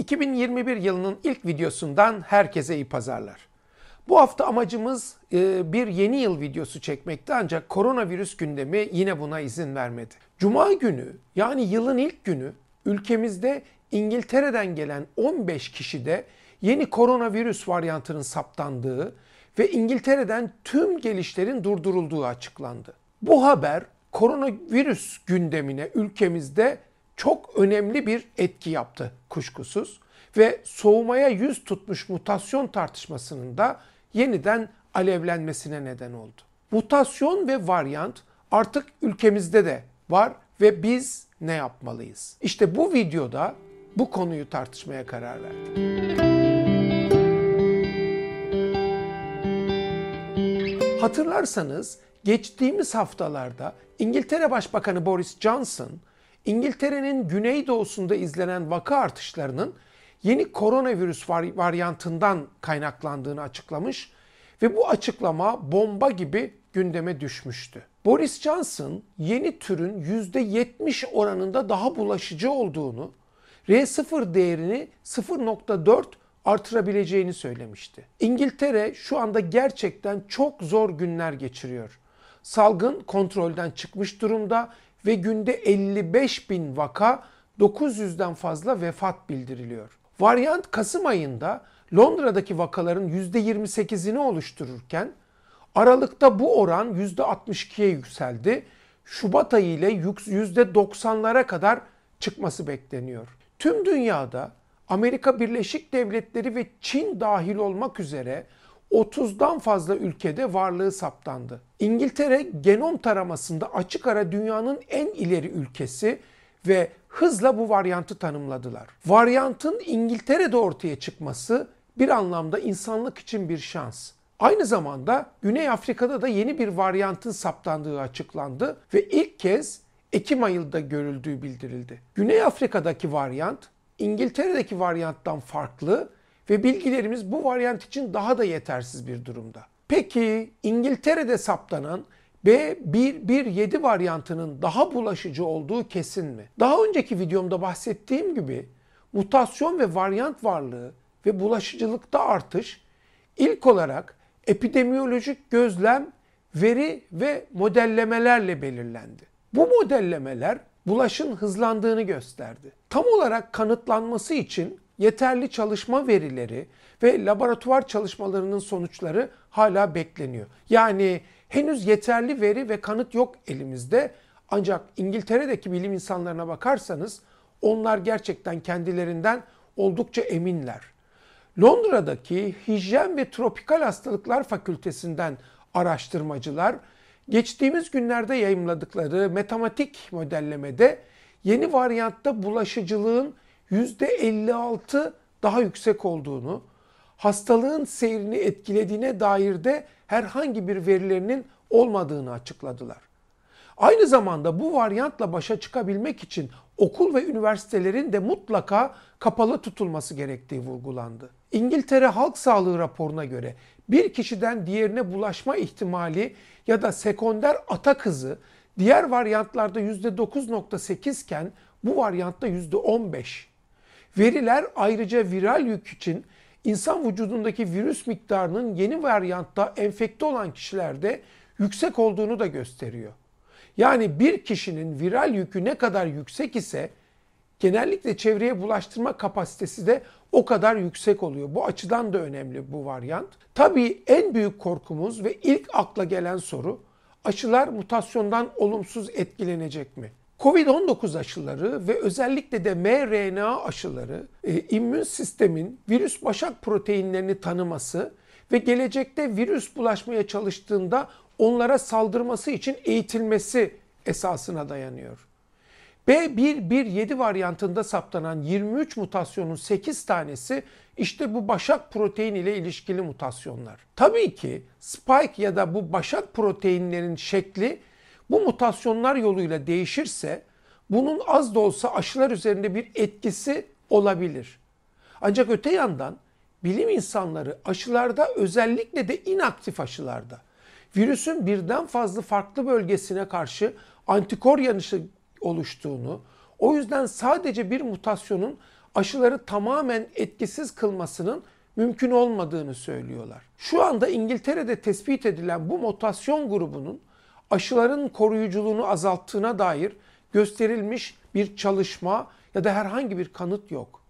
2021 yılının ilk videosundan herkese iyi pazarlar. Bu hafta amacımız e, bir yeni yıl videosu çekmekti ancak koronavirüs gündemi yine buna izin vermedi. Cuma günü yani yılın ilk günü ülkemizde İngiltere'den gelen 15 kişide yeni koronavirüs varyantının saptandığı ve İngiltere'den tüm gelişlerin durdurulduğu açıklandı. Bu haber koronavirüs gündemine ülkemizde çok önemli bir etki yaptı kuşkusuz ve soğumaya yüz tutmuş mutasyon tartışmasının da yeniden alevlenmesine neden oldu. Mutasyon ve varyant artık ülkemizde de var ve biz ne yapmalıyız? İşte bu videoda bu konuyu tartışmaya karar verdik. Hatırlarsanız geçtiğimiz haftalarda İngiltere Başbakanı Boris Johnson İngiltere'nin güneydoğusunda izlenen vaka artışlarının yeni koronavirüs varyantından kaynaklandığını açıklamış ve bu açıklama bomba gibi gündeme düşmüştü. Boris Johnson yeni türün %70 oranında daha bulaşıcı olduğunu, R0 değerini 0.4 artırabileceğini söylemişti. İngiltere şu anda gerçekten çok zor günler geçiriyor. Salgın kontrolden çıkmış durumda ve günde 55 bin vaka 900'den fazla vefat bildiriliyor. Varyant Kasım ayında Londra'daki vakaların %28'ini oluştururken Aralık'ta bu oran %62'ye yükseldi. Şubat ayı ile %90'lara kadar çıkması bekleniyor. Tüm dünyada Amerika Birleşik Devletleri ve Çin dahil olmak üzere 30'dan fazla ülkede varlığı saptandı. İngiltere genom taramasında açık ara dünyanın en ileri ülkesi ve hızla bu varyantı tanımladılar. Varyantın İngiltere'de ortaya çıkması bir anlamda insanlık için bir şans. Aynı zamanda Güney Afrika'da da yeni bir varyantın saptandığı açıklandı ve ilk kez Ekim ayında görüldüğü bildirildi. Güney Afrika'daki varyant İngiltere'deki varyanttan farklı ve bilgilerimiz bu varyant için daha da yetersiz bir durumda. Peki İngiltere'de saptanan B117 varyantının daha bulaşıcı olduğu kesin mi? Daha önceki videomda bahsettiğim gibi mutasyon ve varyant varlığı ve bulaşıcılıkta artış ilk olarak epidemiyolojik gözlem, veri ve modellemelerle belirlendi. Bu modellemeler bulaşın hızlandığını gösterdi. Tam olarak kanıtlanması için yeterli çalışma verileri ve laboratuvar çalışmalarının sonuçları hala bekleniyor. Yani henüz yeterli veri ve kanıt yok elimizde. Ancak İngiltere'deki bilim insanlarına bakarsanız onlar gerçekten kendilerinden oldukça eminler. Londra'daki Hijyen ve Tropikal Hastalıklar Fakültesinden araştırmacılar geçtiğimiz günlerde yayımladıkları matematik modellemede yeni varyantta bulaşıcılığın %56 daha yüksek olduğunu, hastalığın seyrini etkilediğine dair de herhangi bir verilerinin olmadığını açıkladılar. Aynı zamanda bu varyantla başa çıkabilmek için okul ve üniversitelerin de mutlaka kapalı tutulması gerektiği vurgulandı. İngiltere Halk Sağlığı raporuna göre bir kişiden diğerine bulaşma ihtimali ya da sekonder atak hızı diğer varyantlarda %9.8 iken bu varyantta %15. Veriler ayrıca viral yük için insan vücudundaki virüs miktarının yeni varyantta enfekte olan kişilerde yüksek olduğunu da gösteriyor. Yani bir kişinin viral yükü ne kadar yüksek ise genellikle çevreye bulaştırma kapasitesi de o kadar yüksek oluyor. Bu açıdan da önemli bu varyant. Tabii en büyük korkumuz ve ilk akla gelen soru aşılar mutasyondan olumsuz etkilenecek mi? Covid-19 aşıları ve özellikle de mRNA aşıları e, immün sistemin virüs başak proteinlerini tanıması ve gelecekte virüs bulaşmaya çalıştığında onlara saldırması için eğitilmesi esasına dayanıyor. B117 varyantında saptanan 23 mutasyonun 8 tanesi işte bu başak protein ile ilişkili mutasyonlar. Tabii ki spike ya da bu başak proteinlerin şekli bu mutasyonlar yoluyla değişirse bunun az da olsa aşılar üzerinde bir etkisi olabilir. Ancak öte yandan bilim insanları aşılarda özellikle de inaktif aşılarda virüsün birden fazla farklı bölgesine karşı antikor yanışı oluştuğunu, o yüzden sadece bir mutasyonun aşıları tamamen etkisiz kılmasının mümkün olmadığını söylüyorlar. Şu anda İngiltere'de tespit edilen bu mutasyon grubunun aşıların koruyuculuğunu azalttığına dair gösterilmiş bir çalışma ya da herhangi bir kanıt yok.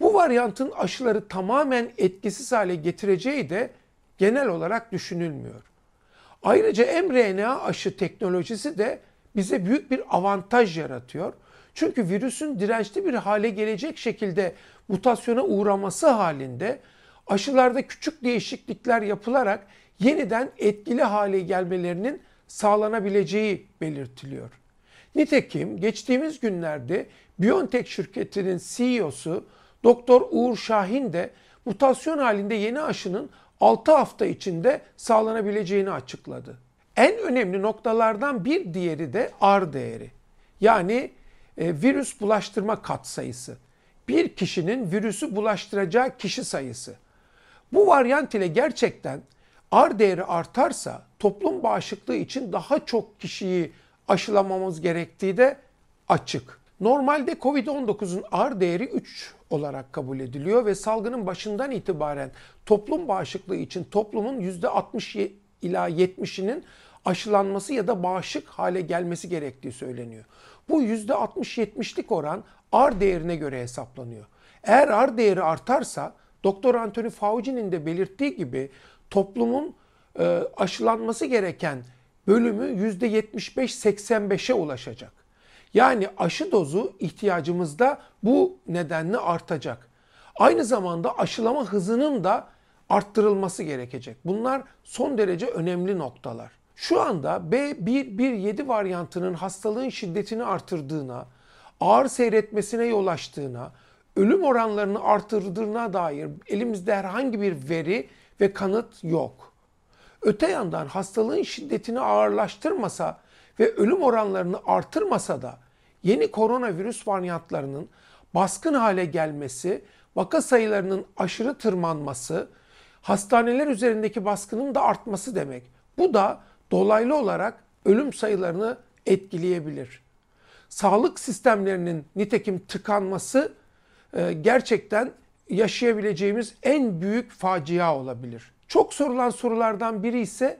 Bu varyantın aşıları tamamen etkisiz hale getireceği de genel olarak düşünülmüyor. Ayrıca mRNA aşı teknolojisi de bize büyük bir avantaj yaratıyor. Çünkü virüsün dirençli bir hale gelecek şekilde mutasyona uğraması halinde aşılarda küçük değişiklikler yapılarak yeniden etkili hale gelmelerinin sağlanabileceği belirtiliyor. Nitekim geçtiğimiz günlerde BioNTech şirketinin CEO'su Doktor Uğur Şahin de mutasyon halinde yeni aşının 6 hafta içinde sağlanabileceğini açıkladı. En önemli noktalardan bir diğeri de R değeri. Yani e, virüs bulaştırma katsayısı. Bir kişinin virüsü bulaştıracağı kişi sayısı. Bu varyant ile gerçekten R değeri artarsa toplum bağışıklığı için daha çok kişiyi aşılamamız gerektiği de açık. Normalde Covid-19'un R değeri 3 olarak kabul ediliyor ve salgının başından itibaren toplum bağışıklığı için toplumun %60 ila 70'inin aşılanması ya da bağışık hale gelmesi gerektiği söyleniyor. Bu %60-70'lik oran R değerine göre hesaplanıyor. Eğer R değeri artarsa Doktor Anthony Fauci'nin de belirttiği gibi toplumun e, aşılanması gereken bölümü %75-85'e ulaşacak. Yani aşı dozu ihtiyacımızda bu nedenle artacak. Aynı zamanda aşılama hızının da arttırılması gerekecek. Bunlar son derece önemli noktalar. Şu anda B117 varyantının hastalığın şiddetini artırdığına, ağır seyretmesine yol açtığına, ölüm oranlarını artırdığına dair elimizde herhangi bir veri ve kanıt yok. Öte yandan hastalığın şiddetini ağırlaştırmasa ve ölüm oranlarını artırmasa da yeni koronavirüs varyantlarının baskın hale gelmesi, vaka sayılarının aşırı tırmanması, hastaneler üzerindeki baskının da artması demek. Bu da dolaylı olarak ölüm sayılarını etkileyebilir. Sağlık sistemlerinin nitekim tıkanması e, gerçekten yaşayabileceğimiz en büyük facia olabilir. Çok sorulan sorulardan biri ise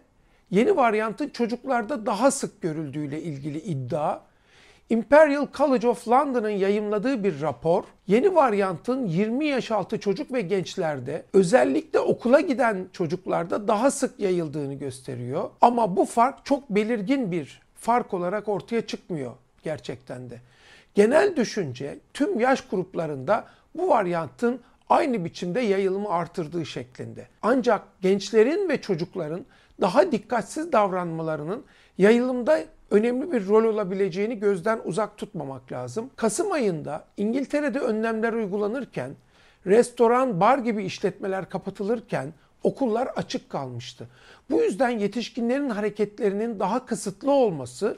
yeni varyantın çocuklarda daha sık görüldüğüyle ilgili iddia. Imperial College of London'ın yayımladığı bir rapor, yeni varyantın 20 yaş altı çocuk ve gençlerde, özellikle okula giden çocuklarda daha sık yayıldığını gösteriyor. Ama bu fark çok belirgin bir fark olarak ortaya çıkmıyor gerçekten de. Genel düşünce tüm yaş gruplarında bu varyantın aynı biçimde yayılımı artırdığı şeklinde. Ancak gençlerin ve çocukların daha dikkatsiz davranmalarının yayılımda önemli bir rol olabileceğini gözden uzak tutmamak lazım. Kasım ayında İngiltere'de önlemler uygulanırken, restoran, bar gibi işletmeler kapatılırken okullar açık kalmıştı. Bu yüzden yetişkinlerin hareketlerinin daha kısıtlı olması,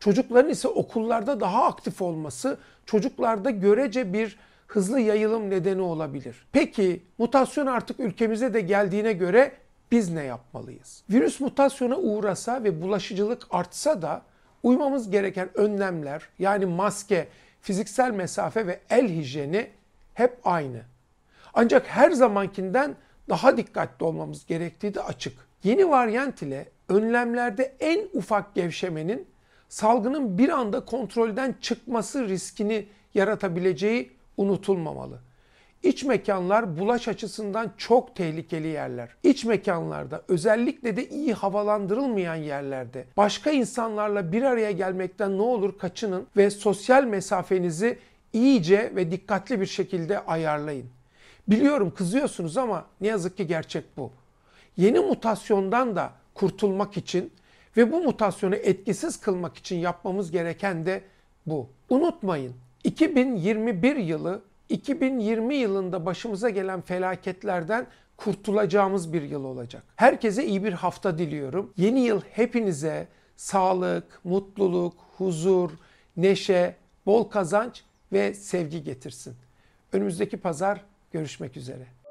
çocukların ise okullarda daha aktif olması çocuklarda görece bir hızlı yayılım nedeni olabilir. Peki mutasyon artık ülkemize de geldiğine göre biz ne yapmalıyız? Virüs mutasyona uğrasa ve bulaşıcılık artsa da uymamız gereken önlemler yani maske, fiziksel mesafe ve el hijyeni hep aynı. Ancak her zamankinden daha dikkatli olmamız gerektiği de açık. Yeni varyant ile önlemlerde en ufak gevşemenin salgının bir anda kontrolden çıkması riskini yaratabileceği unutulmamalı. İç mekanlar bulaş açısından çok tehlikeli yerler. İç mekanlarda özellikle de iyi havalandırılmayan yerlerde başka insanlarla bir araya gelmekten ne olur kaçının ve sosyal mesafenizi iyice ve dikkatli bir şekilde ayarlayın. Biliyorum kızıyorsunuz ama ne yazık ki gerçek bu. Yeni mutasyondan da kurtulmak için ve bu mutasyonu etkisiz kılmak için yapmamız gereken de bu. Unutmayın 2021 yılı 2020 yılında başımıza gelen felaketlerden kurtulacağımız bir yıl olacak. Herkese iyi bir hafta diliyorum. Yeni yıl hepinize sağlık, mutluluk, huzur, neşe, bol kazanç ve sevgi getirsin. Önümüzdeki pazar görüşmek üzere.